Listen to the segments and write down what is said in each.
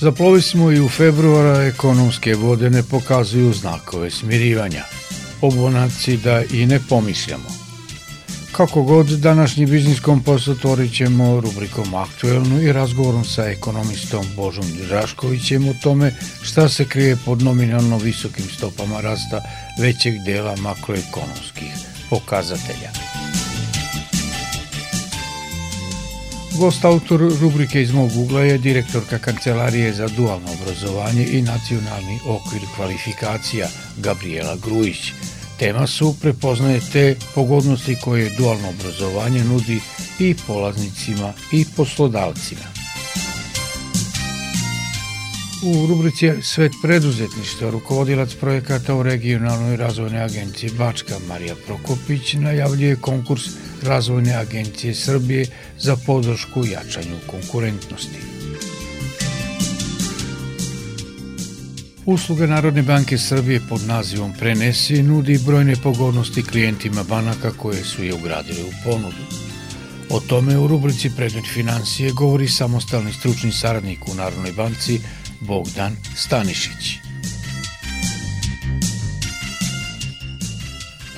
Zaplovi smo i u februara ekonomske vode ne pokazuju znakove smirivanja. Obonaci da i ne pomišljamo. Kako god, današnji biznis kompas otvorit ćemo rubrikom aktuelnu i razgovorom sa ekonomistom Božom Draškovićem o tome šta se krije pod nominalno visokim stopama rasta većeg dela makroekonomskih pokazatelja. Gost autor rubrike iz mog ugla je direktorka Kancelarije za dualno obrazovanje i nacionalni okvir kvalifikacija Gabriela Grujić. Tema su prepoznaje te pogodnosti koje dualno obrazovanje nudi i polaznicima i poslodavcima. U rubrici Svet preduzetništva rukovodilac projekata u regionalnoj razvojnoj agenciji Bačka Marija Prokopić najavljuje konkurs Razvojne agencije Srbije za podršku jačanju konkurentnosti. Usluga Narodne banke Srbije pod nazivom Prenesi nudi brojne pogodnosti klijentima banaka koje su je ugradile u ponudu. O tome u rubrici Predmet financije govori samostalni stručni saradnik u Narodnoj banci Bogdan Stanišić.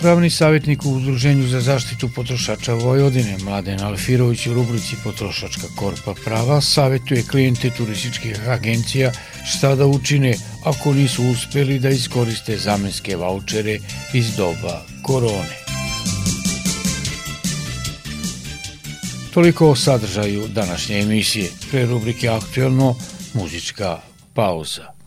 Pravni savjetnik u Udruženju za zaštitu potrošača Vojvodine, Mladen Alfirović u rubrici Potrošačka korpa prava, savjetuje klijente turističkih agencija šta da učine ako nisu uspeli da iskoriste zamenske vaučere iz doba korone. Toliko o sadržaju današnje emisije. Pre rubrike Aktuelno, muzička pauza.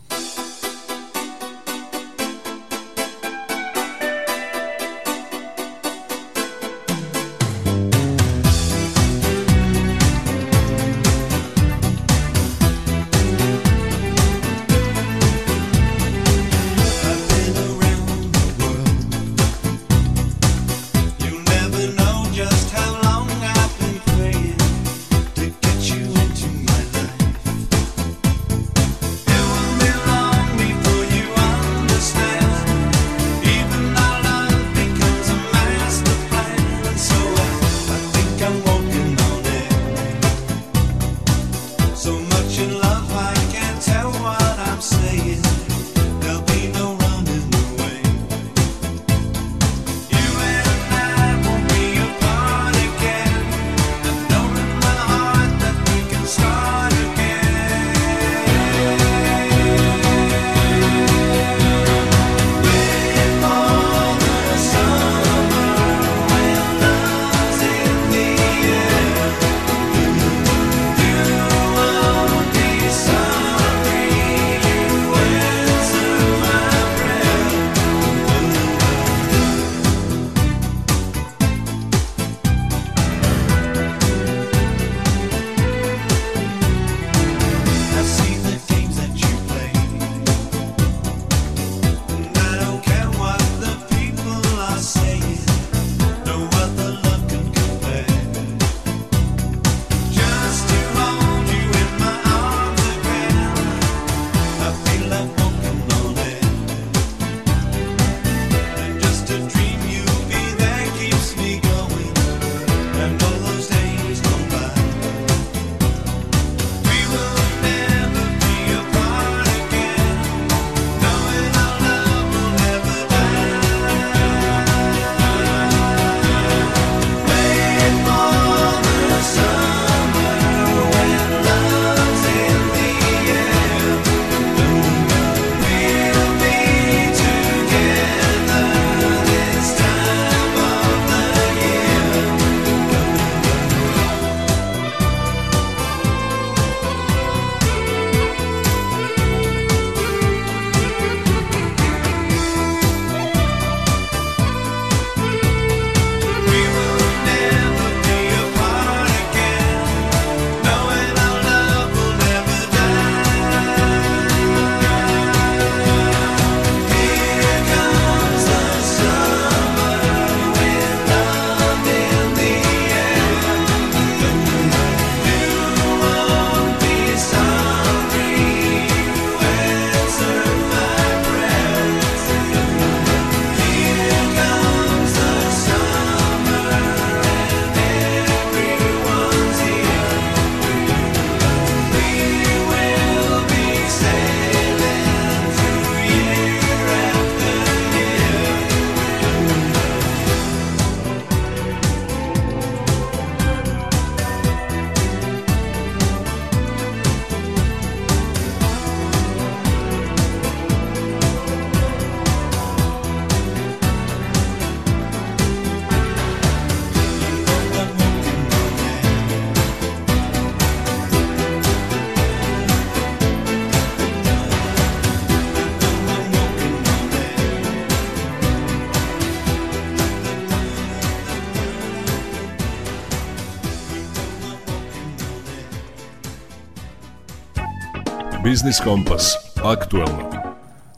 Biznis Kompas. Aktualno.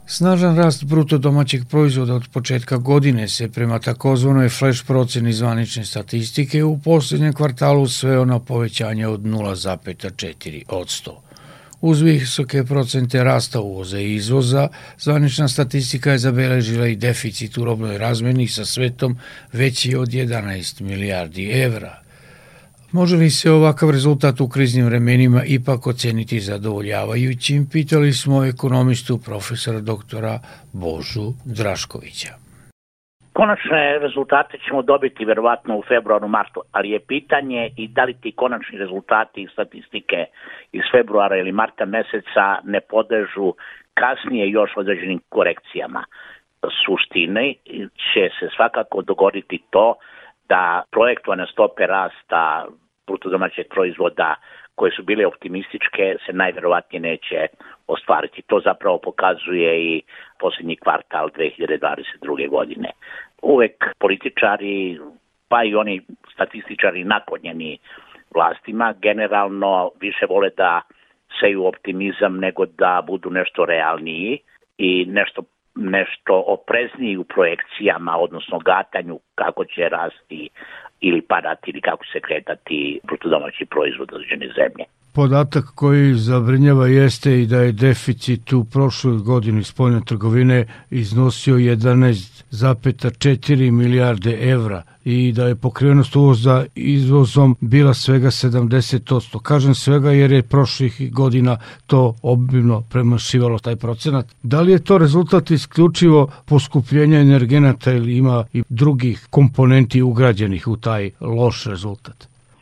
Snažan rast bruto domaćeg proizvoda od početka godine se prema takozvanoj flash proceni zvanične statistike u posljednjem kvartalu sveo na povećanje od 0,4 od 100. Uz visoke procente rasta uvoza i izvoza, zvanična statistika je zabeležila i deficit u robnoj razmeni sa svetom veći od 11 milijardi evra. Može li se ovakav rezultat u kriznim vremenima ipak oceniti zadovoljavajućim, pitali smo ekonomistu profesora doktora Božu Draškovića. Konačne rezultate ćemo dobiti verovatno u februaru, martu, ali je pitanje i da li ti konačni rezultati i statistike iz februara ili marta meseca ne podežu kasnije još određenim korekcijama. Suštine će se svakako dogoditi to da projektovane stope rasta bruto domaćeg proizvoda koje su bile optimističke se najverovatnije neće ostvariti. To zapravo pokazuje i posljednji kvartal 2022. godine. Uvek političari, pa i oni statističari nakonjeni vlastima, generalno više vole da seju optimizam nego da budu nešto realniji i nešto nešto oprezniji u projekcijama, odnosno gatanju kako će rasti ili padati ili kako se kretati brutodomaći proizvod određene zemlje. Podatak koji zabrinjava jeste i da je deficit u prošloj godini spoljne trgovine iznosio 11,4 milijarde evra i da je pokrivenost uvoza izvozom bila svega 70%. Kažem svega jer je prošlih godina to obimno premašivalo taj procenat. Da li je to rezultat isključivo poskupljenja energenata ili ima i drugih komponenti ugrađenih u taj loš rezultat?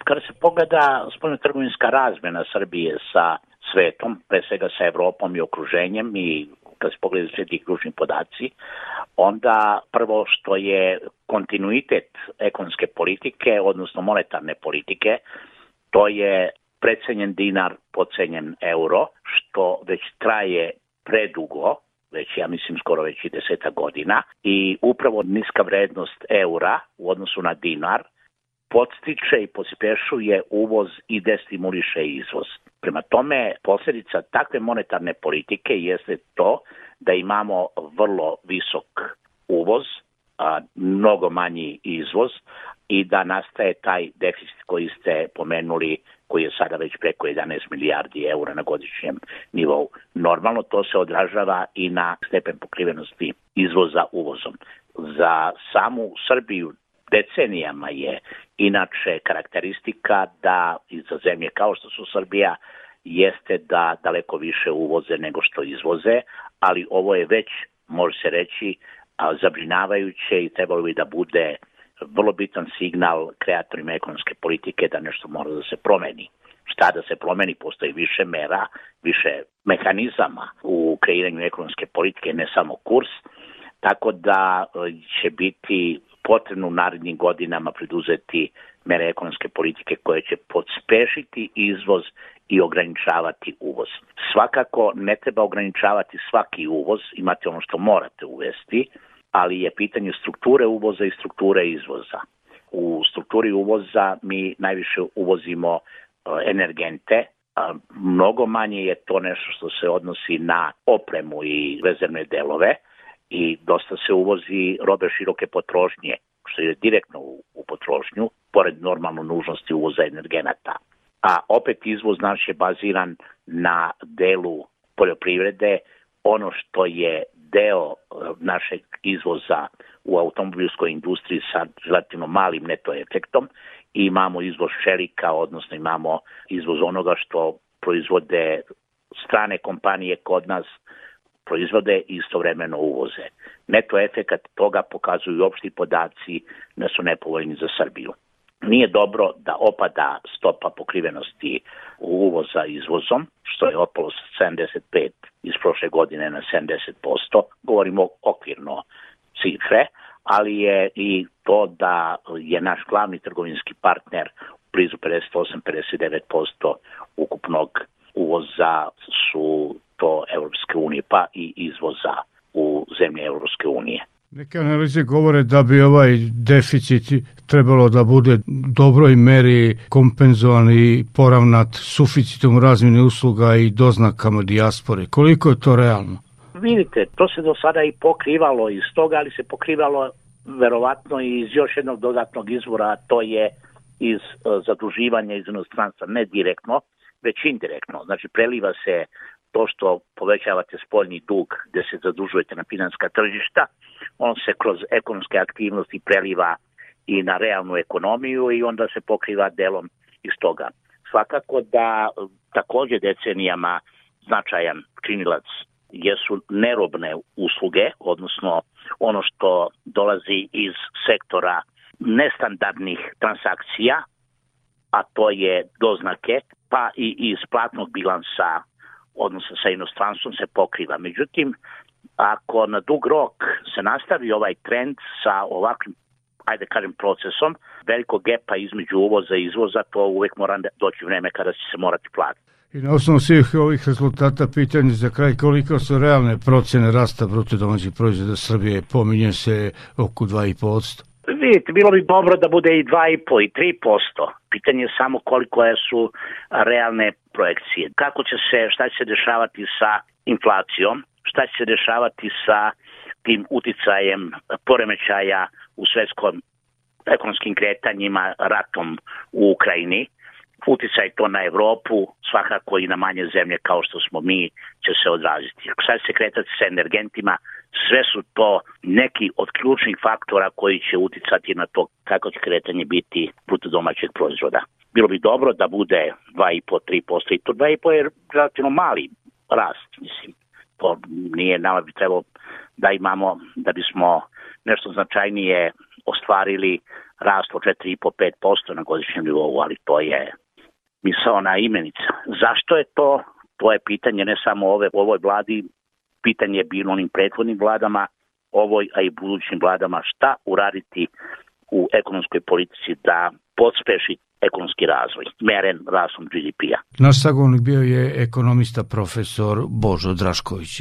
Kada se pogleda spoljno-trgovinska razmena Srbije sa svetom, pre svega sa Evropom i okruženjem i kad se pogleda sve ti ključni podaci, onda prvo što je kontinuitet ekonomske politike, odnosno monetarne politike, to je precenjen dinar, pocenjen euro, što već traje predugo, već ja mislim skoro već i deseta godina i upravo niska vrednost eura u odnosu na dinar podstiče i pospešuje uvoz i destimuliše izvoz. Prema tome, posljedica takve monetarne politike jeste to da imamo vrlo visok uvoz, a, mnogo manji izvoz i da nastaje taj deficit koji ste pomenuli koji je sada već preko 11 milijardi eura na godišnjem nivou. Normalno to se odražava i na stepen pokrivenosti izvoza uvozom. Za samu Srbiju decenijama je inače karakteristika da za zemlje kao što su Srbija jeste da daleko više uvoze nego što izvoze, ali ovo je već, može se reći, zabrinavajuće i trebalo bi da bude vrlo bitan signal kreatorima ekonomske politike da nešto mora da se promeni. Šta da se promeni, postoji više mera, više mehanizama u kreiranju ekonomske politike, ne samo kurs, tako da e, će biti potrebno u narednim godinama preduzeti mere ekonomske politike koje će podspešiti izvoz i ograničavati uvoz. Svakako ne treba ograničavati svaki uvoz, imate ono što morate uvesti, ali je pitanje strukture uvoza i strukture izvoza. U strukturi uvoza mi najviše uvozimo e, energente, a mnogo manje je to nešto što se odnosi na opremu i rezervne delove i dosta se uvozi robe široke potrošnje, što je direktno u, u potrošnju, pored normalno nužnosti uvoza energenata. A opet izvoz naš je baziran na delu poljoprivrede, ono što je deo e, našeg izvoza u automobilskoj industriji sa relativno malim neto efektom i imamo izvoz šelika, odnosno imamo izvoz onoga što proizvode strane kompanije kod nas proizvode i istovremeno uvoze. Neto efekat toga pokazuju opšti podaci da su nepovoljni za Srbiju. Nije dobro da opada stopa pokrivenosti uvoza izvozom, što je opalo sa 75 iz prošle godine na 70%, govorimo okvirno cifre, ali je i to da je naš glavni trgovinski partner blizu 58-59% ukupnog uvoza su to Evropske unije, pa i izvoza u zemlje Evropske unije. Neke analize govore da bi ovaj deficit trebalo da bude dobroj meri kompenzovani poravnat suficitom razmjene usluga i doznakama dijaspore. Koliko je to realno? Vidite, to se do sada i pokrivalo iz toga, ali se pokrivalo verovatno i iz još jednog dodatnog izvora, to je iz uh, zaduživanja iz inostranstva, ne direktno, već indirektno. Znači, preliva se to što povećavate spoljni dug gde se zadužujete na finanska tržišta, on se kroz ekonomske aktivnosti preliva i na realnu ekonomiju i onda se pokriva delom iz toga. Svakako da takođe decenijama značajan činilac jesu nerobne usluge, odnosno ono što dolazi iz sektora nestandardnih transakcija, a to je doznake, pa i iz platnog bilansa, odnosno sa inostranstvom se pokriva. Međutim, ako na dug rok se nastavi ovaj trend sa ovakvim ajde kažem procesom, velikog gepa između uvoza i izvoza, to uvek mora doći vreme kada će se morati platiti. I na osnovu svih ovih rezultata pitanje za kraj koliko su realne procene rasta bruto domaćih proizvoda Srbije, pominje se oko 2,5%. Vidite, bilo bi dobro da bude i 2,5 i 3%. Pitanje je samo koliko su realne projekcije. Kako će se, šta će se dešavati sa inflacijom, šta će se dešavati sa tim uticajem poremećaja u svetskom ekonomskim kretanjima, ratom u Ukrajini, uticaj to na Evropu, svakako i na manje zemlje kao što smo mi, će se odraziti. Sad se kretati sa energentima, sve su to neki od ključnih faktora koji će uticati na to kako će kretanje biti bruto domaćeg proizvoda. Bilo bi dobro da bude 2,5-3% i to 2,5 je relativno mali rast, mislim. To nije, nama bi trebalo da imamo, da bismo nešto značajnije ostvarili rast od 4,5-5% na godišnjem nivou, ali to je misaona imenica. Zašto je to? To je pitanje ne samo ove, ovoj vladi, pitanje je bilo onim prethodnim vladama, ovoj, a i budućim vladama, šta uraditi u ekonomskoj politici da podspeši ekonomski razvoj, meren rastom GDP-a. Naš sagovornik bio je ekonomista profesor Božo Drašković.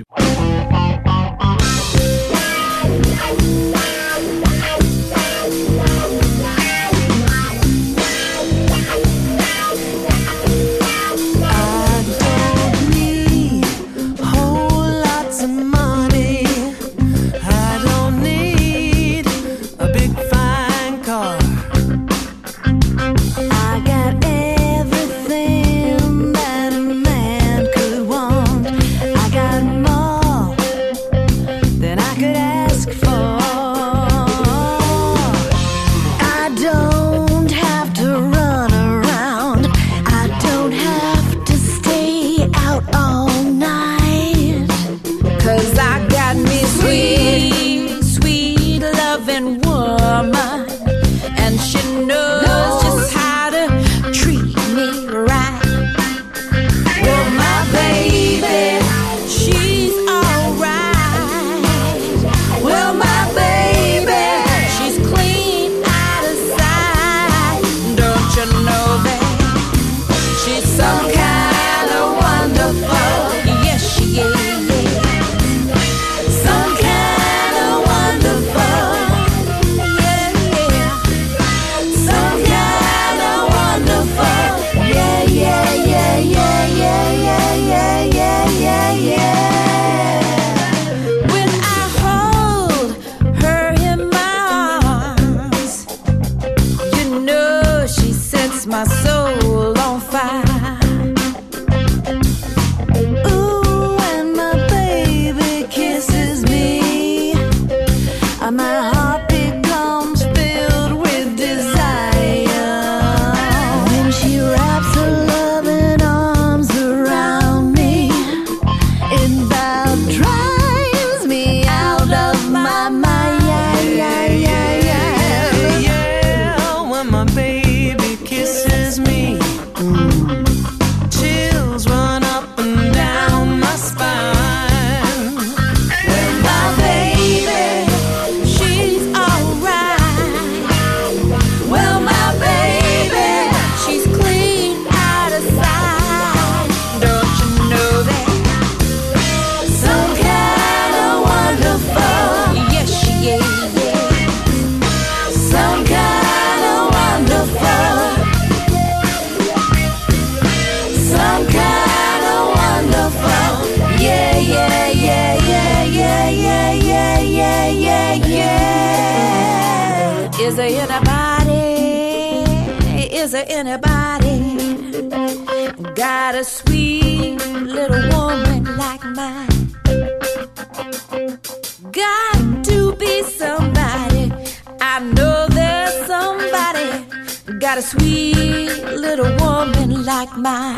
A sweet little woman like mine.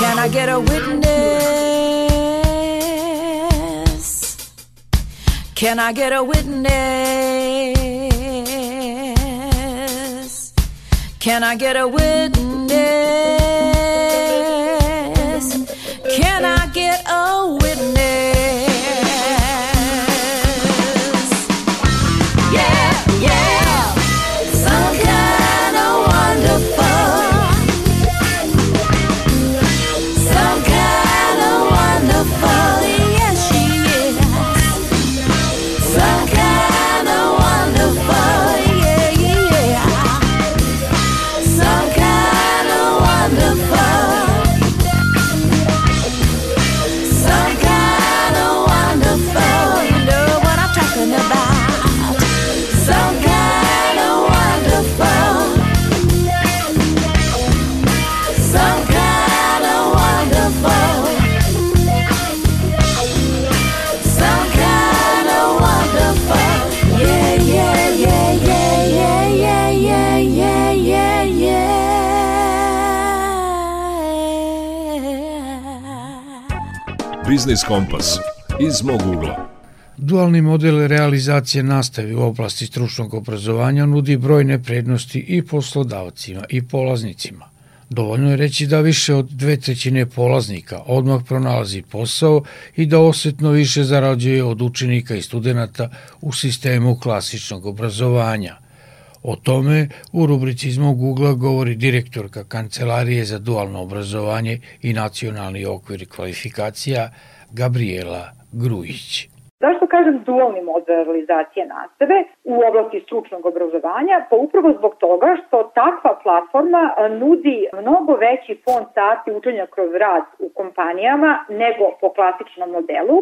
Can I get a witness? Can I get a witness? Can I get a witness? Biznis Kompas iz mog ugla. Dualni model realizacije nastave u oblasti stručnog obrazovanja nudi brojne prednosti i poslodavcima i polaznicima. Dovoljno je reći da više od dve trećine polaznika odmah pronalazi posao i da osetno više zarađuje od učenika i studenta u sistemu klasičnog obrazovanja. O tome u rubrici iz mog ugla govori direktorka Kancelarije za dualno obrazovanje i nacionalni okvir kvalifikacija Gabriela Grujić. Zašto kažem dualni model realizacije nastave u oblasti stručnog obrazovanja? Pa upravo zbog toga što takva platforma a, nudi mnogo veći fond sati učenja kroz rad u kompanijama nego po klasičnom modelu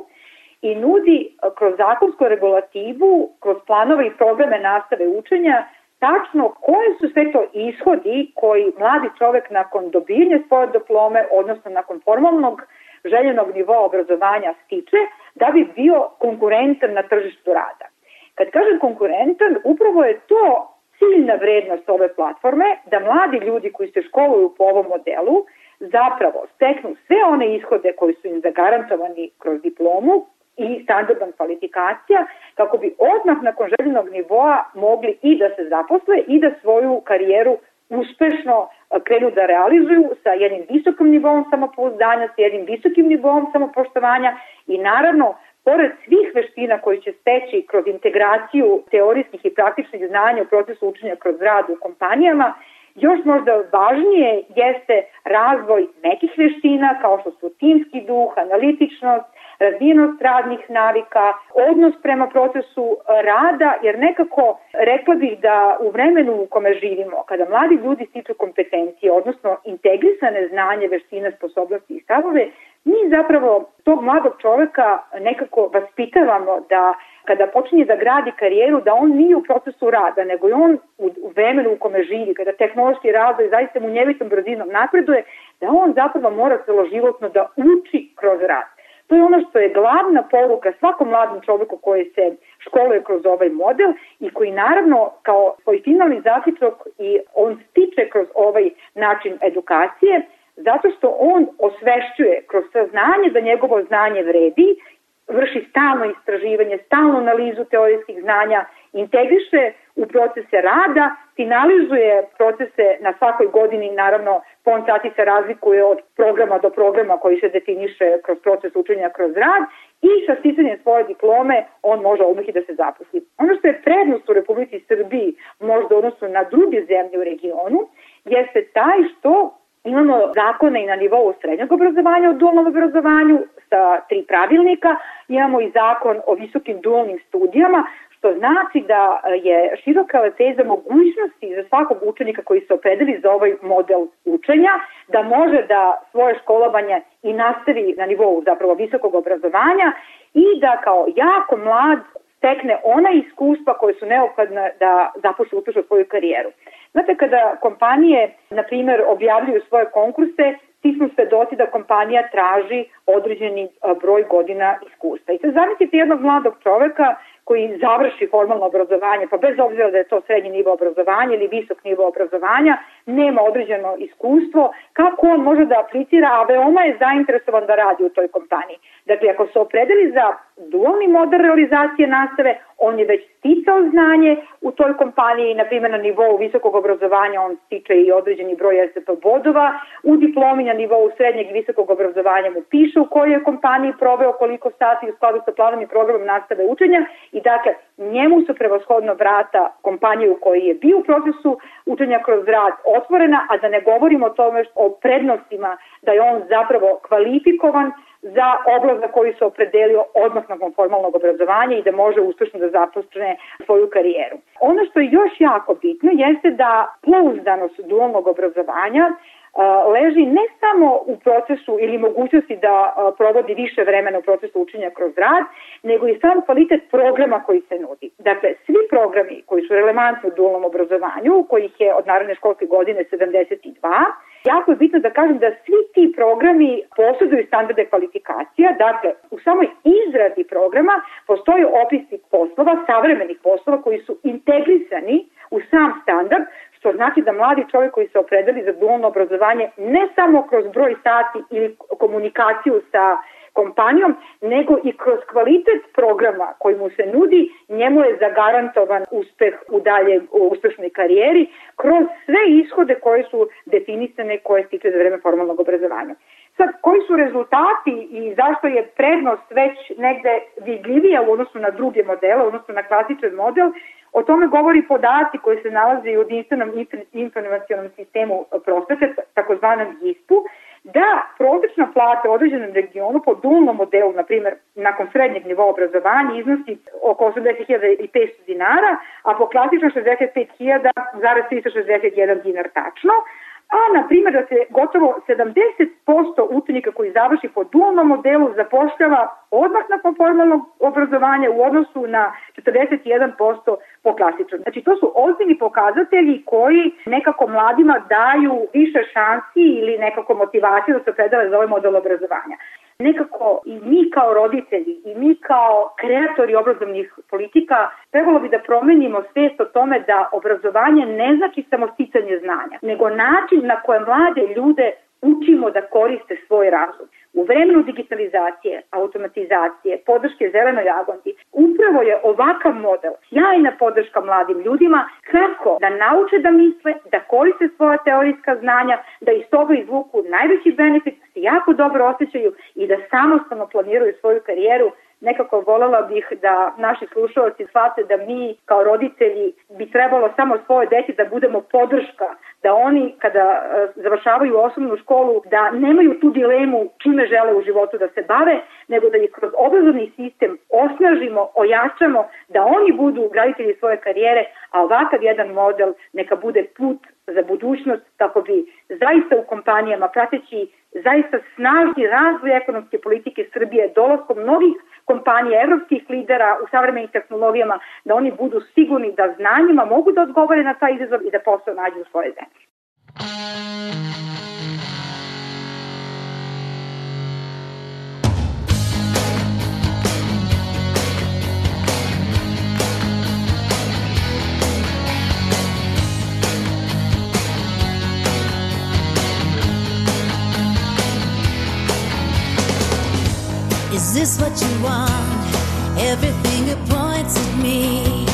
i nudi a, kroz zakonsku regulativu, kroz planove i programe nastave učenja tačno koje su sve to ishodi koji mladi čovek nakon dobijanja svoje diplome, odnosno nakon formalnog željenog nivoa obrazovanja stiče, da bi bio konkurentan na tržištu rada. Kad kažem konkurentan, upravo je to ciljna vrednost ove platforme, da mladi ljudi koji se školuju po ovom modelu zapravo steknu sve one ishode koji su im zagarantovani kroz diplomu i standardan kvalifikacija, kako bi odmah nakon željenog nivoa mogli i da se zaposle i da svoju karijeru uspešno krenu da realizuju sa jednim visokim nivom samopouzdanja, sa jednim visokim nivom samopoštovanja i naravno pored svih veština koji će steći kroz integraciju teorijskih i praktičnih znanja u procesu učenja kroz rad u kompanijama, još možda važnije jeste razvoj nekih veština kao što su timski duh, analitičnost, razvijenost radnih navika, odnos prema procesu rada, jer nekako rekla bih da u vremenu u kome živimo, kada mladi ljudi stiču kompetencije, odnosno integrisane znanje, veštine, sposobnosti i stavove, mi zapravo tog mladog čoveka nekako vaspitavamo da kada počinje da gradi karijeru, da on nije u procesu rada, nego je on u, vremenu u kome živi, kada tehnološki razvoj zaista mu njevitom brzinom napreduje, da on zapravo mora celoživotno da uči kroz rad. To je ono što je glavna poruka svakom mladom čoveku koji se školuje kroz ovaj model i koji naravno kao svoj finalni zaključak i on stiče kroz ovaj način edukacije zato što on osvešćuje kroz saznanje da njegovo znanje vredi, vrši stalno istraživanje, stalnu analizu teorijskih znanja, integriše u procese rada, finalizuje procese na svakoj godini, naravno fond sati se razlikuje od programa do programa koji se definiše kroz proces učenja kroz rad i sa sticanjem svoje diplome on može odmah i da se zaposli. Ono što je prednost u Republici Srbiji možda odnosno na druge zemlje u regionu jeste taj što Imamo zakone i na nivou srednjeg obrazovanja o dualnom obrazovanju sa tri pravilnika, imamo i zakon o visokim dualnim studijama, što znači da je široka lepeza mogućnosti za svakog učenika koji se opredeli za ovaj model učenja, da može da svoje školovanje i nastavi na nivou zapravo visokog obrazovanja i da kao jako mlad stekne ona iskustva koje su neophodne da započne uspešno svoju karijeru. Znate, kada kompanije, na primer, objavljuju svoje konkurse, ti smo svedoci da kompanija traži određeni broj godina iskustva. I sad zamislite jednog mladog čoveka koji završi formalno obrazovanje, pa bez obzira da je to srednji nivo obrazovanja ili visok nivo obrazovanja, nema određeno iskustvo, kako on može da aplicira, a veoma je zainteresovan da radi u toj kompaniji. Dakle, ako se opredeli za dualni model realizacije nastave, on je već sticao znanje u toj kompaniji, na primjer na nivou visokog obrazovanja on stiče i određeni broj SCP bodova, u diplomi na nivou srednjeg i visokog obrazovanja mu piše u kojoj kompaniji proveo koliko sati u skladu sa planom i programom nastave učenja i dakle njemu su prevashodno vrata kompanije u kojoj je bio u procesu učenja kroz rad otvorena, a da ne govorimo o tome o prednostima da je on zapravo kvalifikovan za oblast za koju se opredelio odmah nakon formalnog obrazovanja i da može uspešno da započne svoju karijeru. Ono što je još jako bitno jeste da pouzdanost dualnog obrazovanja leži ne samo u procesu ili mogućnosti da provodi više vremena u procesu učenja kroz rad, nego i sam kvalitet programa koji se nudi. Dakle, svi programi koji su relevantni u dualnom obrazovanju, kojih je od narodne školske godine 72, jako je bitno da kažem da svi ti programi posjeduju standarde kvalifikacija, dakle, u samoj izradi programa postoje opisi poslova, savremenih poslova koji su integrisani u sam standard, što znači da mladi čovjek koji se opredeli za dualno obrazovanje ne samo kroz broj sati ili komunikaciju sa kompanijom, nego i kroz kvalitet programa koji mu se nudi, njemu je zagarantovan uspeh u dalje u uspešnoj karijeri kroz sve ishode koje su definisane koje stiče za vreme formalnog obrazovanja. Sad, koji su rezultati i zašto je prednost već negde vidljivija u odnosu na druge modele, u odnosu na klasičan model, o tome govori podaci koji se nalaze u jedinstvenom informacionalnom sistemu prosvete, takozvanom GISP-u, da prosečna plata u određenom regionu po dualnom modelu, na primjer, nakon srednjeg nivoa obrazovanja iznosi oko 80.500 dinara, a po klasično 65.000,361 dinar tačno, a na primjer da se gotovo 70% učenika koji završi po dualnom modelu zapošljava odmah nakon formalnog obrazovanja u odnosu na 41% po klasičnom. Znači to su ozbiljni pokazatelji koji nekako mladima daju više šansi ili nekako motivaciju da se predale za ovaj model obrazovanja nekako i mi kao roditelji i mi kao kreatori obrazovnih politika trebalo bi da promenimo svest o tome da obrazovanje ne znači samo sticanje znanja, nego način na koje mlade ljude učimo da koriste svoj razum. U vremenu digitalizacije, automatizacije, podrške zelenoj agondi, upravo je ovakav model sjajna podrška mladim ljudima kako da nauče da misle, da koriste svoja teorijska znanja, da iz toga izvuku najveći benefit, da se jako dobro osjećaju i da samostalno planiraju svoju karijeru nekako volela bih da naši slušalci shvate da mi kao roditelji bi trebalo samo svoje deci da budemo podrška, da oni kada e, završavaju osnovnu školu da nemaju tu dilemu čime žele u životu da se bave, nego da ih kroz obrazovni sistem osnažimo, ojačamo, da oni budu graditelji svoje karijere, a ovakav jedan model neka bude put za budućnost kako bi zaista u kompanijama prateći zaista snažni razvoj ekonomske politike Srbije dolaskom novih kompanija, evropskih lidera u savremenim tehnologijama, da oni budu sigurni da znanjima mogu da odgovore na taj izazov i da posao nađu u svoje zemlje. Is this what you want? Everything it points at me.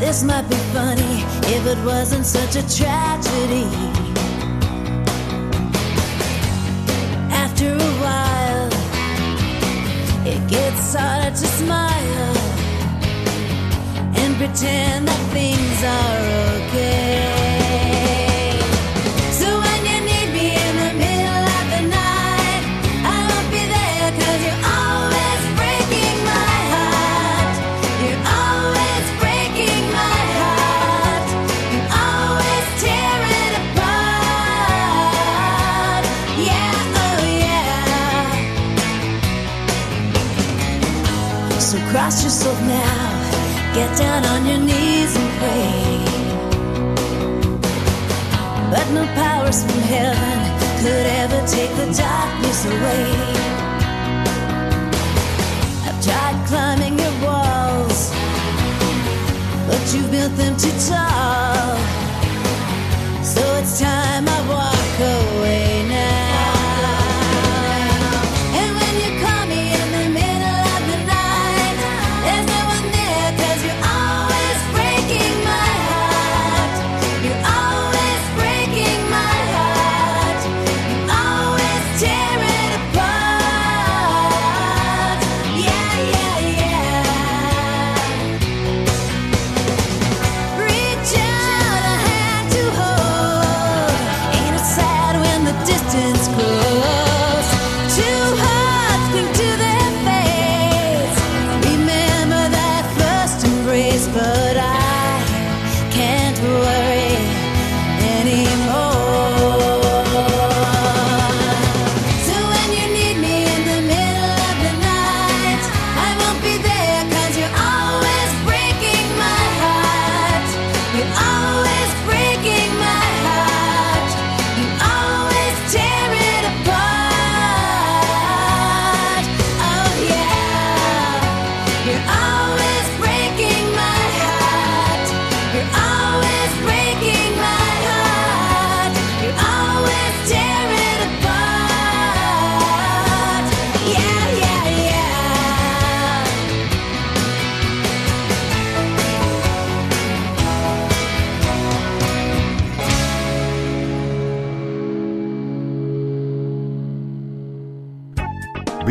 This might be funny if it wasn't such a tragedy. After a while, it gets harder to smile and pretend that things are okay.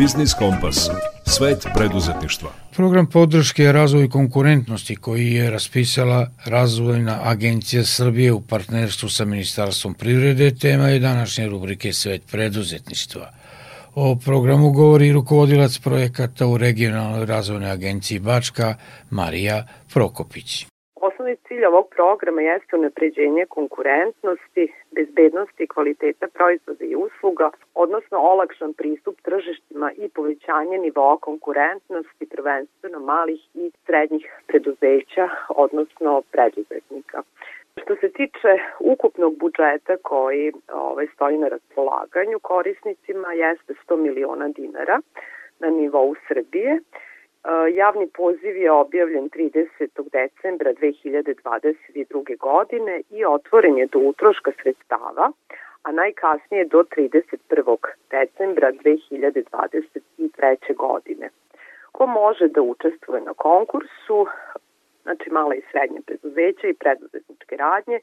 Biznis Kompas. Svet preduzetništva. Program podrške razvoju konkurentnosti koji je raspisala Razvojna agencija Srbije u partnerstvu sa Ministarstvom privrede tema je današnje rubrike Svet preduzetništva. O programu govori rukovodilac projekata u regionalnoj razvojnoj agenciji Bačka Marija Prokopić. Osnovni cilj ovog programa jeste unapređenje konkurentnosti, bezbednosti i kvaliteta proizvoda i usluga, odnosno olakšan pristup tržištima i povećanje nivoa konkurentnosti prvenstveno malih i srednjih preduzeća, odnosno preduzetnika. Što se tiče ukupnog budžeta koji ovaj, stoji na raspolaganju korisnicima jeste 100 miliona dinara na nivou Srbije. Uh, Javni poziv je objavljen 30. decembra 2022. godine i otvoren je do utroška sredstava, a najkasnije do 31. decembra 2023. godine. Ko može da učestvuje na konkursu? Znači mala i srednje preduzeća i preduzetničke radnje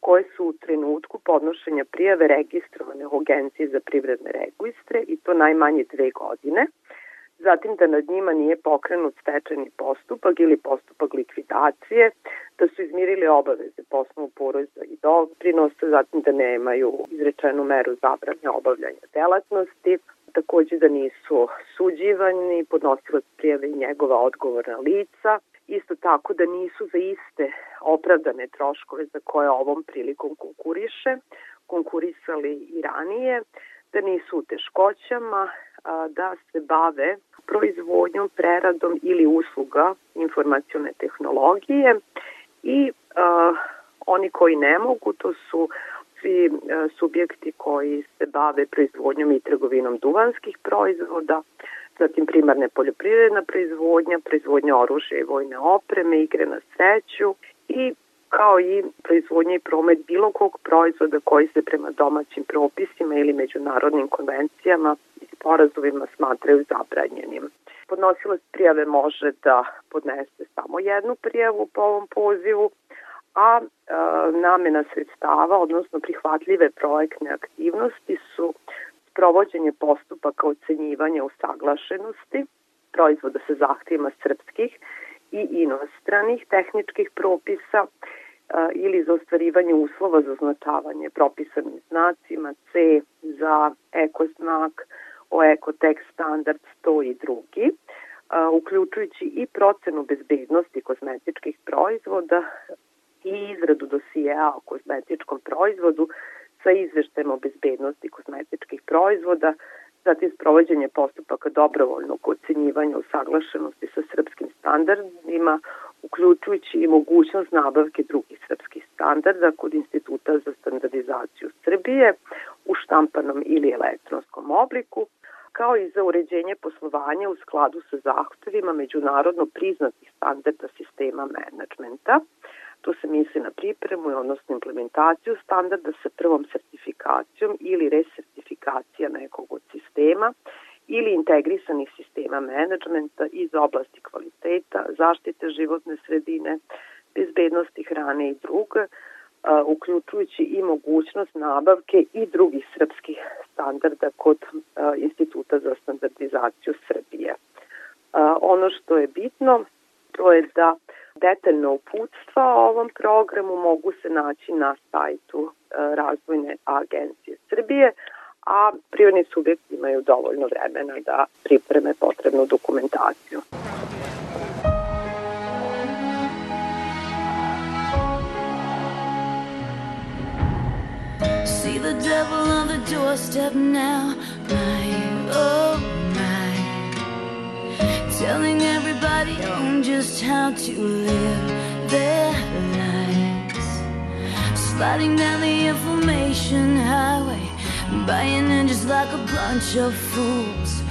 koje su u trenutku podnošenja prijave registrovane u Agenciji za privredne registre i to najmanje dve godine zatim da nad njima nije pokrenut stečajni postupak ili postupak likvidacije, da su izmirili obaveze po osnovu i doprinosa, zatim da nemaju izrečenu meru zabrane obavljanja delatnosti, takođe da nisu suđivani, podnosilac prijave i njegova odgovorna lica, isto tako da nisu za iste opravdane troškove za koje ovom prilikom konkuriše, konkurisali i ranije, da nisu u teškoćama, da se bave proizvodnjom, preradom ili usluga informacione tehnologije. I oni koji ne mogu, to su svi a, subjekti koji se bave proizvodnjom i trgovinom duvanskih proizvoda, zatim primarne poljoprivredna proizvodnja, proizvodnja oružja i vojne opreme, igre na sreću i kao i proizvodnja i promet bilo kog proizvoda koji se prema domaćim propisima ili međunarodnim konvencijama i sporazumima smatraju zabranjenim. Podnosilac prijave može da podnese samo jednu prijavu po ovom pozivu, a e, namena sredstava, odnosno prihvatljive projektne aktivnosti su sprovođenje postupaka ocenjivanja usaglašenosti proizvoda sa zahtjevima srpskih i inostranih tehničkih propisa ili za ostvarivanje uslova za označavanje propisanim znacima, C za ekoznak, o Ecotex standard 100 i drugi, uključujući i procenu bezbednosti kozmetičkih proizvoda i izradu dosijeja o kozmetičkom proizvodu sa izveštajem o bezbednosti kozmetičkih proizvoda zatim sprovođenje postupaka dobrovoljnog ocenjivanja usaglašenosti sa srpskim standardima, uključujući i mogućnost nabavke drugih srpskih standarda kod Instituta za standardizaciju Srbije u štampanom ili elektronskom obliku, kao i za uređenje poslovanja u skladu sa zahtevima međunarodno priznatih standarda sistema menadžmenta. Tu se misli na pripremu, odnosno implementaciju standarda sa prvom sertifikacijom ili resertifikacija nekog od sistema ili integrisanih sistema menadžmenta iz oblasti kvaliteta, zaštite životne sredine, bezbednosti hrane i druga, uključujući i mogućnost nabavke i drugih srpskih standarda kod Instituta za standardizaciju Srbije. Ono što je bitno, to je da detaljno uputstva o ovom programu mogu se naći na sajtu Razvojne agencije Srbije, a privredni subjekti imaju dovoljno vremena da pripreme potrebnu dokumentaciju. See the devil on the doorstep now, my oh. Telling everybody on just how to live their lives. Sliding down the information highway, buying in just like a bunch of fools.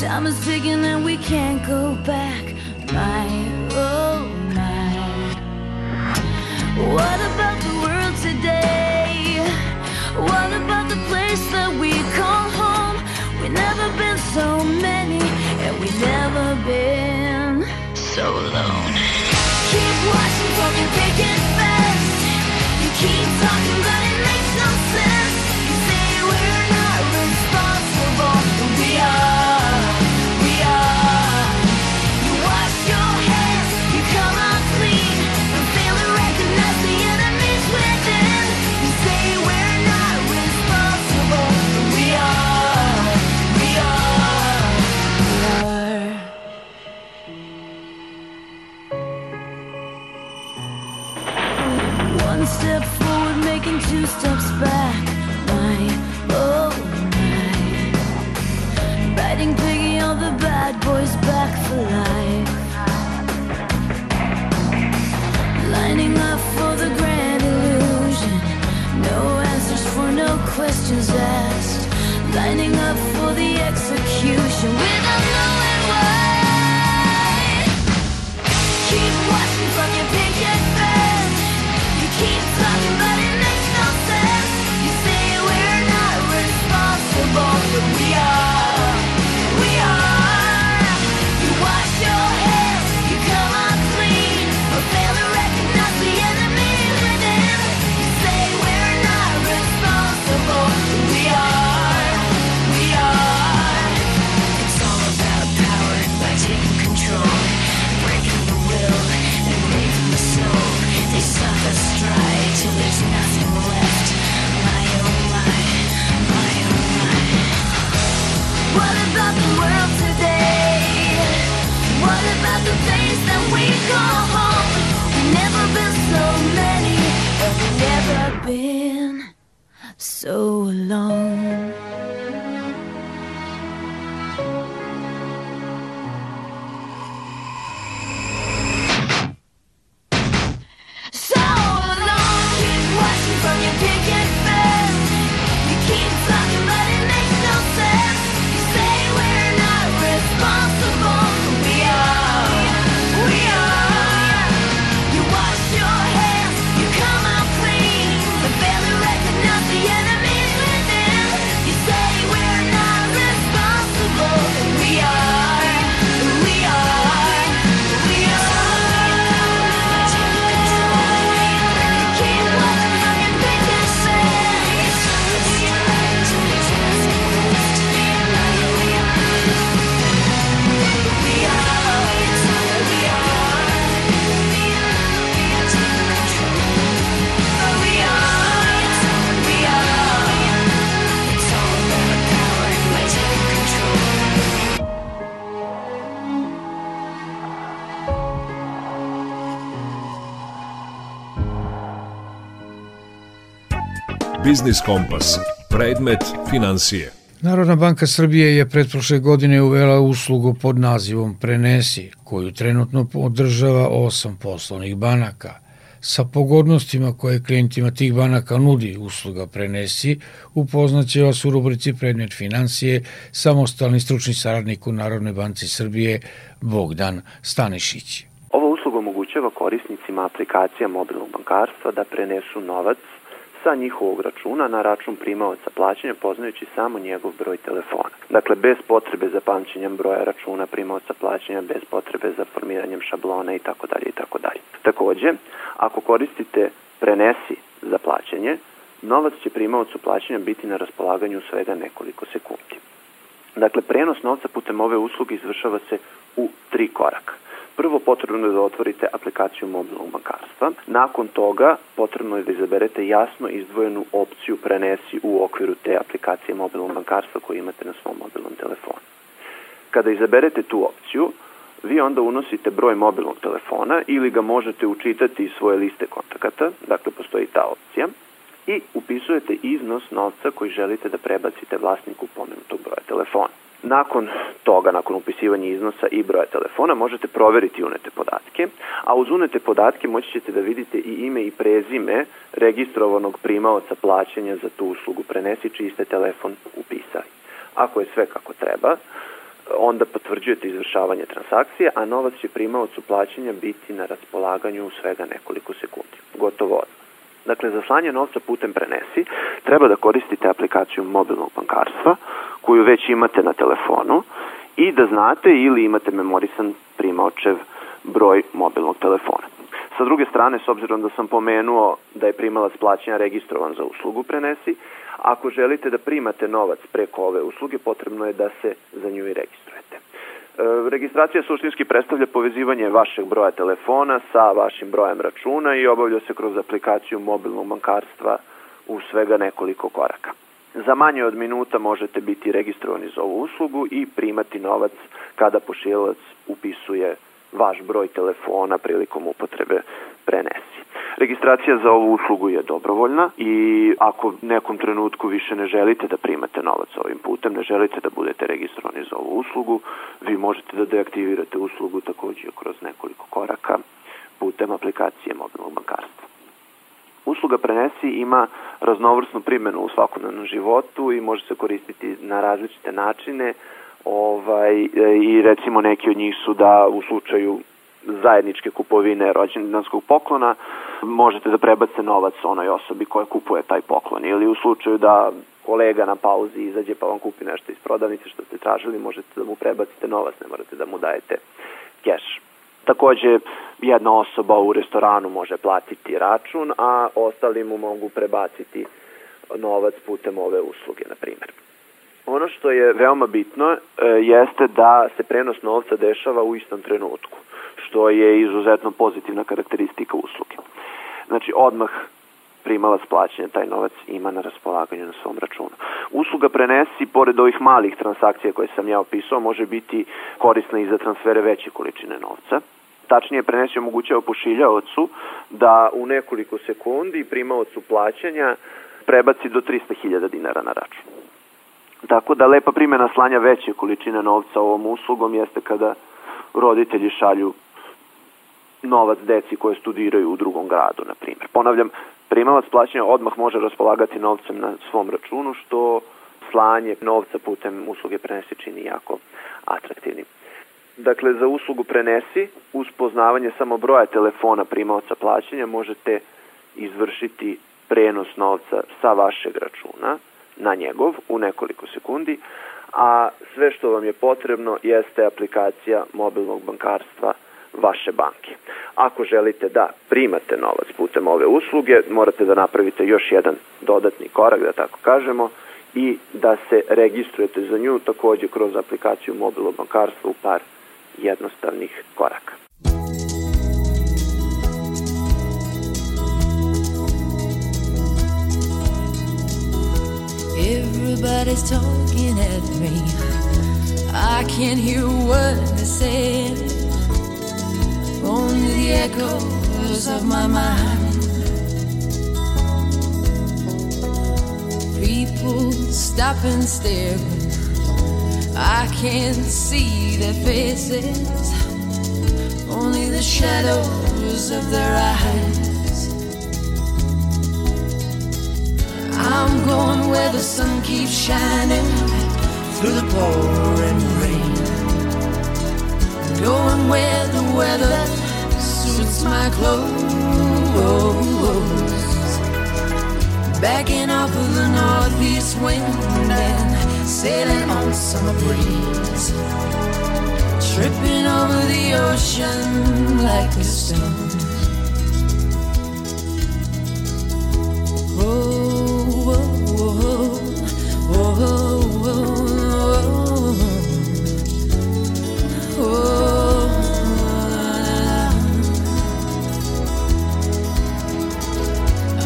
Time is ticking and we can't go back, my oh my. What about asked. Lining up for the execution without knowing why. so long. Biznis Kompas. Predmet financije. Narodna banka Srbije je pretprošle godine uvela uslugu pod nazivom Prenesi, koju trenutno podržava osam poslovnih banaka. Sa pogodnostima koje klijentima tih banaka nudi usluga Prenesi, upoznaće vas u rubrici Predmet financije samostalni stručni saradnik u Narodnoj banci Srbije Bogdan Stanišić. Ova usluga omogućava korisnicima aplikacija mobilnog bankarstva da prenesu novac sa njihovog računa na račun primaoca plaćanja poznajući samo njegov broj telefona. Dakle, bez potrebe za pamćenjem broja računa primaoca plaćanja, bez potrebe za formiranjem šablona i tako dalje i tako dalje. Takođe, ako koristite prenesi za plaćanje, novac će primaocu plaćanja biti na raspolaganju svega nekoliko sekundi. Dakle, prenos novca putem ove usluge izvršava se u tri koraka. Prvo potrebno je da otvorite aplikaciju mobilnog bankarstva. Nakon toga potrebno je da izaberete jasno izdvojenu opciju prenesi u okviru te aplikacije mobilnog bankarstva koju imate na svom mobilnom telefonu. Kada izaberete tu opciju, vi onda unosite broj mobilnog telefona ili ga možete učitati iz svoje liste kontakata, dakle postoji ta opcija, i upisujete iznos novca koji želite da prebacite vlasniku pomenutog broja telefona. Nakon toga, nakon upisivanja iznosa i broja telefona, možete proveriti unete podatke, a uz unete podatke moći ćete da vidite i ime i prezime registrovanog primaoca plaćanja za tu uslugu prenesi čiji ste telefon upisali. Ako je sve kako treba, onda potvrđujete izvršavanje transakcije, a novac će primaocu plaćanja biti na raspolaganju u svega nekoliko sekundi. Gotovo odmah. Dakle, za slanje novca putem prenesi treba da koristite aplikaciju mobilnog bankarstva koju već imate na telefonu i da znate ili imate memorisan primaočev broj mobilnog telefona. Sa druge strane, s obzirom da sam pomenuo da je primalac plaćanja registrovan za uslugu prenesi, ako želite da primate novac preko ove usluge, potrebno je da se za nju i registrujete. E, Registracija suštinski predstavlja povezivanje vašeg broja telefona sa vašim brojem računa i obavlja se kroz aplikaciju mobilnog bankarstva u svega nekoliko koraka. Za manje od minuta možete biti registrovani za ovu uslugu i primati novac kada pošilac upisuje vaš broj telefona prilikom upotrebe prenesi. Registracija za ovu uslugu je dobrovoljna i ako nekom trenutku više ne želite da primate novac ovim putem, ne želite da budete registrovani za ovu uslugu, vi možete da deaktivirate uslugu takođe kroz nekoliko koraka putem aplikacije mobilnog bankarstva. Usluga Prenesi ima raznovrsnu primjenu u svakodnevnom životu i može se koristiti na različite načine ovaj, i recimo neki od njih su da u slučaju zajedničke kupovine rođendanskog poklona možete da prebacite novac onoj osobi koja kupuje taj poklon ili u slučaju da kolega na pauzi izađe pa vam kupi nešto iz prodavnice što ste tražili možete da mu prebacite novac, ne morate da mu dajete keš. Takođe, jedna osoba u restoranu može platiti račun, a ostali mu mogu prebaciti novac putem ove usluge, na primjer. Ono što je veoma bitno e, jeste da se prenos novca dešava u istom trenutku, što je izuzetno pozitivna karakteristika usluge. Znači, odmah primalac plaćanja taj novac ima na raspolaganju na svom računu. Usluga prenesi, pored ovih malih transakcija koje sam ja opisao, može biti korisna i za transfere veće količine novca. Tačnije, prenesi omogućava pošiljaocu da u nekoliko sekundi primaocu plaćanja prebaci do 300.000 dinara na račun. Tako da lepa primjena slanja veće količine novca ovom uslugom jeste kada roditelji šalju novac deci koje studiraju u drugom gradu, na primjer. Ponavljam, primalac plaćanja odmah može raspolagati novcem na svom računu, što slanje novca putem usluge prenesi čini jako atraktivnim. Dakle, za uslugu prenesi, uz poznavanje samo broja telefona primaoca plaćanja, možete izvršiti prenos novca sa vašeg računa na njegov u nekoliko sekundi, a sve što vam je potrebno jeste aplikacija mobilnog bankarstva vaše banke. Ako želite da primate novac putem ove usluge, morate da napravite još jedan dodatni korak, da tako kažemo, i da se registrujete za nju takođe kroz aplikaciju mobilnog bankarstva u par jednostavnih koraka. Everybody's talking at me. I can't hear word they're saying. Only the echoes of my mind. people stop and stare. I can't see their faces, only the shadows of their eyes. I'm going where the sun keeps shining through the pouring rain. Going where the weather suits my clothes. Backing off of the northeast wind sailing on summer breeze. Tripping over the ocean like a stone. Oh, oh, oh, oh, oh, oh, oh.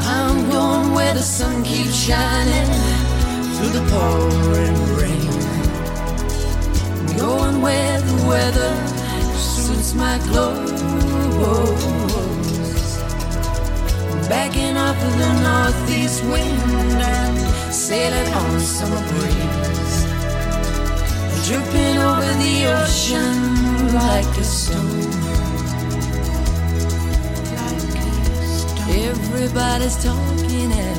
I'm going where the sun keeps shining through the pouring rain. Going where the weather suits my clothes. Backing up of the northeast wind and sailing on summer breeze. Dripping over the ocean like a stone. Everybody's talking at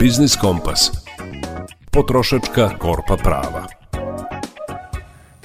Biznis Kompas. Potrošačka korpa prava.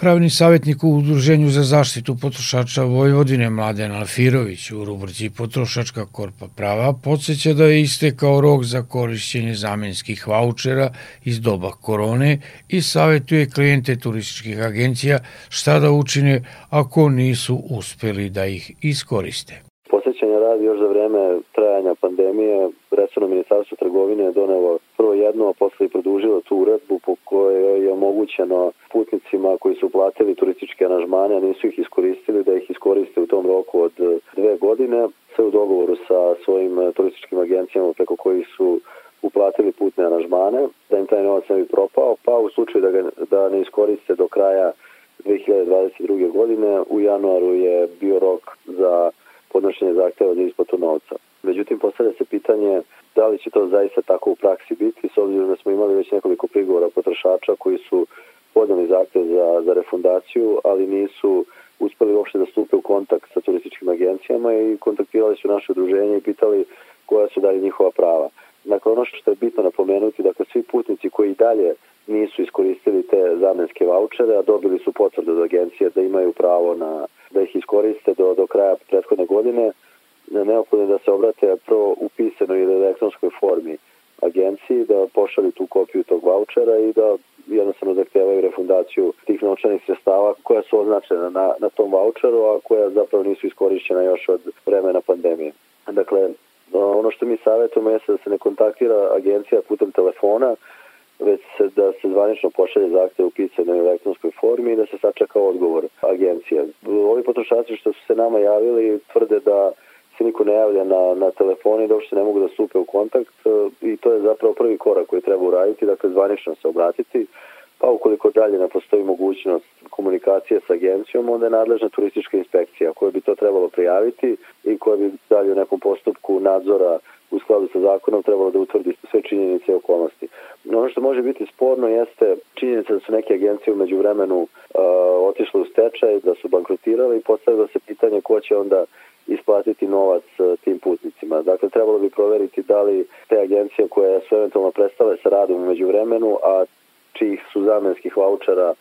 Pravni savjetnik u Udruženju za zaštitu potrošača Vojvodine Mladen Alfirović u rubrici Potrošačka korpa prava podsjeća da je istekao rok za korišćenje zamenskih vaučera iz doba korone i savjetuje klijente turističkih agencija šta da učine ako nisu uspeli da ih iskoriste. Posjećanja radi još za vreme trajanja pandemije, resorno ministarstvo trgovine je donelo prvo jedno, a posle i produžilo tu uredbu po kojoj je omogućeno putnicima koji su platili turističke aranžmane, a nisu ih iskoristili, da ih iskoriste u tom roku od dve godine, sve u dogovoru sa svojim turističkim agencijama preko kojih su uplatili putne aranžmane, da im taj novac ne bi propao, pa u slučaju da, ga, da ne iskoriste do kraja 2022. godine, u januaru je bio rok za podnošenje zahteva za isplatu novca. Međutim, postavlja se pitanje da li će to zaista tako u praksi biti, s obzirom da smo imali već nekoliko prigovora potrošača koji su podneli zahtev za, za refundaciju, ali nisu uspeli uopšte da stupe u kontakt sa turističkim agencijama i kontaktirali su naše udruženje i pitali koja su dalje njihova prava. Dakle, ono što je bitno napomenuti, dakle, svi putnici koji dalje nisu iskoristili te zamenske vouchere, a dobili su potvrdu od agencije da imaju pravo na da ih iskoriste do, do kraja prethodne godine, neophodno je da se obrate prvo u pisanoj ili elektronskoj formi agenciji, da pošalju tu kopiju tog vouchera i da jednostavno zahtevaju refundaciju tih novčanih sredstava koja su označena na, na tom voucheru, a koja zapravo nisu iskorišćena još od vremena pandemije. Dakle, ono što mi savjetujemo je da se ne kontaktira agencija putem telefona, već se, da se zvanično pošalje zahtev u pisanoj elektronskoj formi i da se sačeka odgovor agencije. Ovi potrošači što su se nama javili tvrde da se niko ne javlja na, na telefoni dok se ne mogu da stupe u kontakt i to je zapravo prvi korak koji treba uraditi, dakle zvanično se obratiti, pa ukoliko dalje ne postoji mogućnost komunikacije sa agencijom, onda je nadležna turistička inspekcija koja bi to trebalo prijaviti i koja bi dalje u nekom postupku nadzora u skladu sa zakonom trebalo da utvrdi sve činjenice i okolnosti. Ono što može biti sporno jeste činjenica da su neke agencije umeđu vremenu uh, otišle u stečaj, da su bankrotirali i postavilo se pitanje ko će onda isplatiti novac tim putnicima. Dakle, trebalo bi proveriti da li te agencije koje su eventualno prestale sa radom umeđu vremenu, a čijih su zamenskih vouchera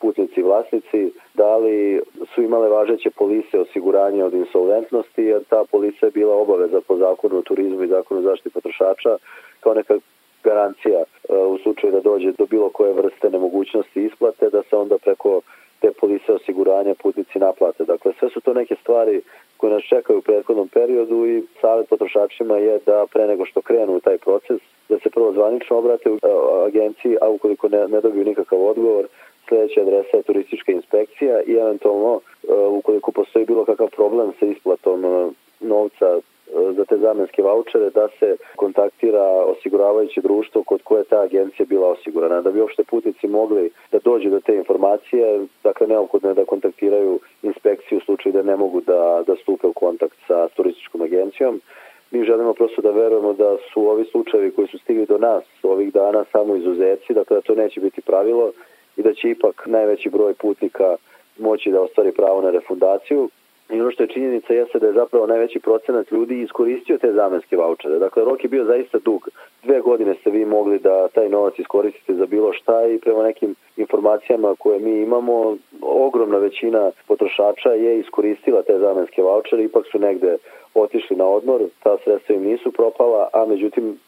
putnici vlasnici, da li su imale važeće polise osiguranja od insolventnosti, jer ta polisa je bila obaveza po zakonu o turizmu i zakonu o zaštiti potrošača kao neka garancija u slučaju da dođe do bilo koje vrste nemogućnosti isplate, da se onda preko te polise osiguranja oblici naplate. Dakle, sve su to neke stvari koje nas čekaju u prethodnom periodu i savjet potrošačima je da pre nego što krenu u taj proces, da se prvo zvanično obrate u e, agenciji, a ukoliko ne, ne dobiju nikakav odgovor, sledeća adresa je turistička inspekcija i eventualno e, ukoliko postoji bilo kakav problem sa isplatom e, novca e, za te zamenske vaučere da se kontaktira osiguravajuće društvo kod koje je ta agencija bila osigurana. Da bi uopšte putnici mogli da dođu do te informacije, dakle neophodno je da kontaktiraju inspekciju u slučaju da ne mogu da, da stupe u kontakt sa turističkom agencijom. Mi želimo prosto da verujemo da su ovi slučajevi koji su stigli do nas ovih dana samo izuzeci, dakle da to neće biti pravilo i da će ipak najveći broj putnika moći da ostvari pravo na refundaciju. I ono što je činjenica jeste da je zapravo najveći procenat ljudi iskoristio te zamenske vaučere. Dakle, rok je bio zaista dug. Dve godine ste vi mogli da taj novac iskoristite za bilo šta i prema nekim informacijama koje mi imamo, ogromna većina potrošača je iskoristila te zamenske vaučere, ipak su negde otišli na odmor, ta sredstva im nisu propala, a međutim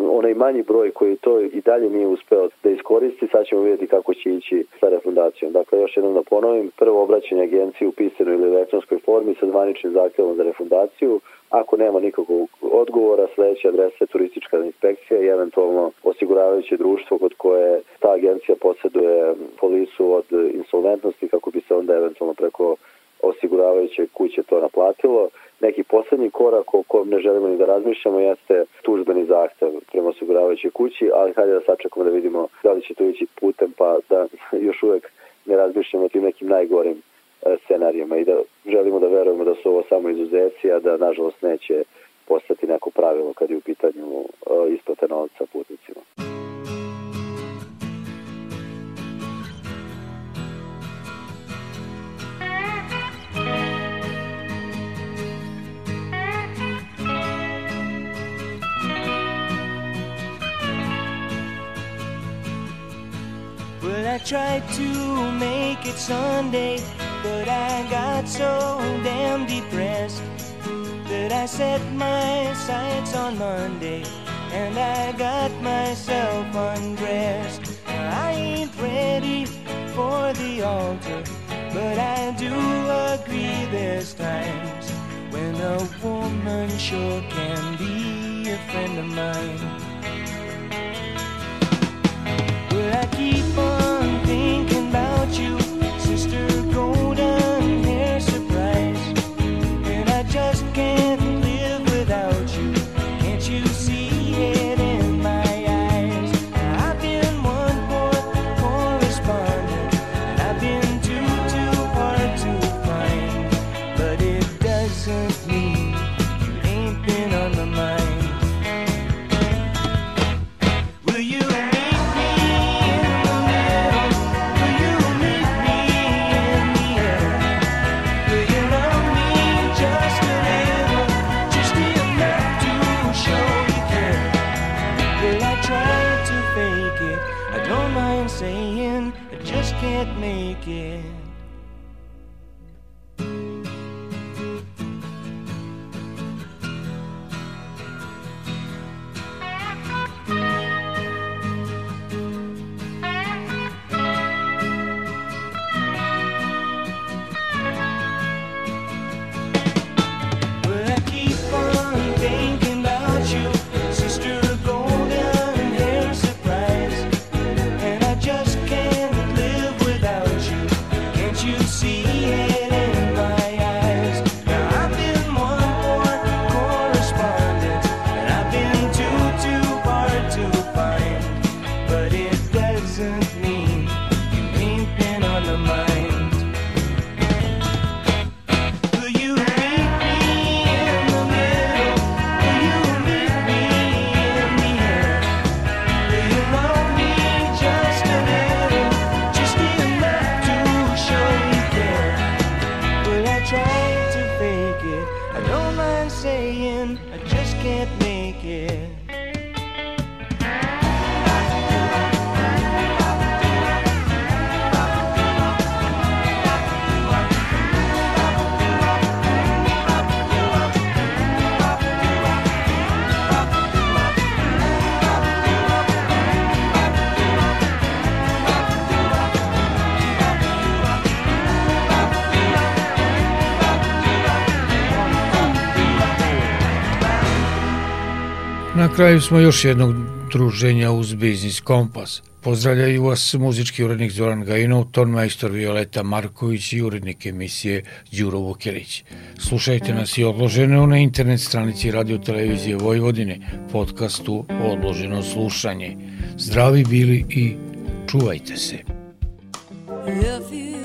onaj manji broj koji to i dalje nije uspeo da iskoristi, sad ćemo vidjeti kako će ići sa refundacijom. Dakle, još jednom da ponovim, prvo obraćanje agenciji u pisanoj ili elektronskoj formi sa zvaničnim zahtjevom za refundaciju, ako nema nikakvog odgovora, sledeća adresa je turistička inspekcija i eventualno osiguravajuće društvo kod koje ta agencija posjeduje polisu od insolventnosti kako bi se onda eventualno preko osiguravajuće kuće to naplatilo. Neki poslednji korak o kojem ne želimo ni da razmišljamo jeste tužbeni zahtev prema osiguravajućoj kući, ali hajde da sačekamo da vidimo da li će to ići putem pa da još uvek ne razmišljamo o tim nekim najgorim e, scenarijima i da želimo da verujemo da su ovo samo izuzeci, a da nažalost neće postati neko pravilo kad je u pitanju e, isplate novca putnicima. Well, I tried to make it Sunday, but I got so damn depressed that I set my sights on Monday and I got myself undressed. I ain't ready for the altar, but I do agree there's times when a woman sure can be a friend of mine. Kraju smo još jednog druženja uz Biznis Kompas. Pozdravljaju vas muzički urednik Zoran Gajinov, ton majstor Violeta Marković i urednik emisije Đuro Vukelić. Slušajte nas i odloženo na internet stranici Radio Televizije Vojvodine, podcastu Odloženo slušanje. Zdravi bili i čuvajte se. If you